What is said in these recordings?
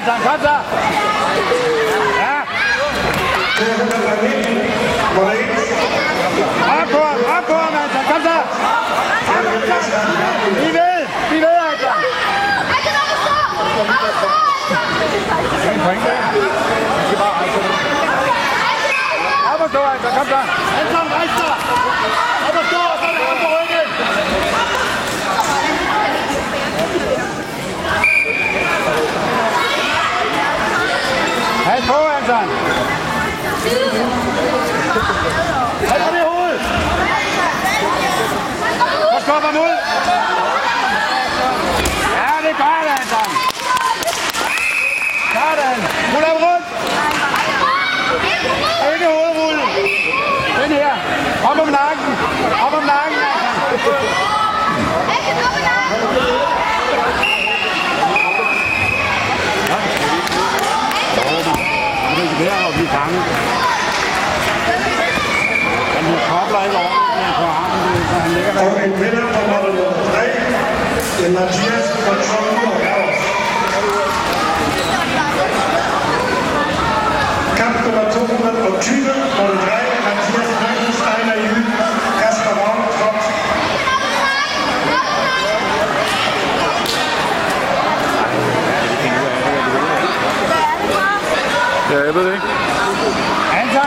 altså. Kom så. Ja. Op på ham, op på ham, altså. Kom så. Vi ved, vi ved, altså. Ingen point der. Vi skal bare rejse. Op og stå, altså. Kom så. Alle sammen, rejs dig. Op og stå, og så er det ham på ryggen. Ham ud. Ja, det gør det, Anton. Altså. Sådan. Rul ham rundt. Ikke hovedrulle. Den her. Op om nakken. Op om nakken, Anton. Det er værd at fanget. our winner from our number five, the Matthias Patrono Gauss. Kampfnummer 200 Tübingen, Nummer 3, Matthias Frankensteiner Jüden, Kaspar Raumtrott. Ja,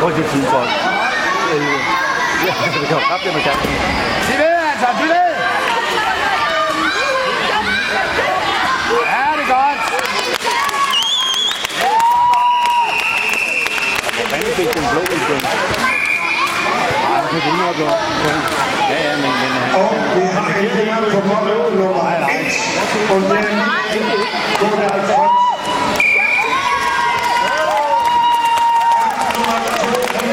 Han prøver til tid for Ja, det kan jo knap det, man kan. De ved, Anton! De ved! Ja, det er godt! Fanden fik den blå i den. Ja, det kan nok godt. Ja, ja, men... men Og vi har en vinder for hold nummer 1, og det er.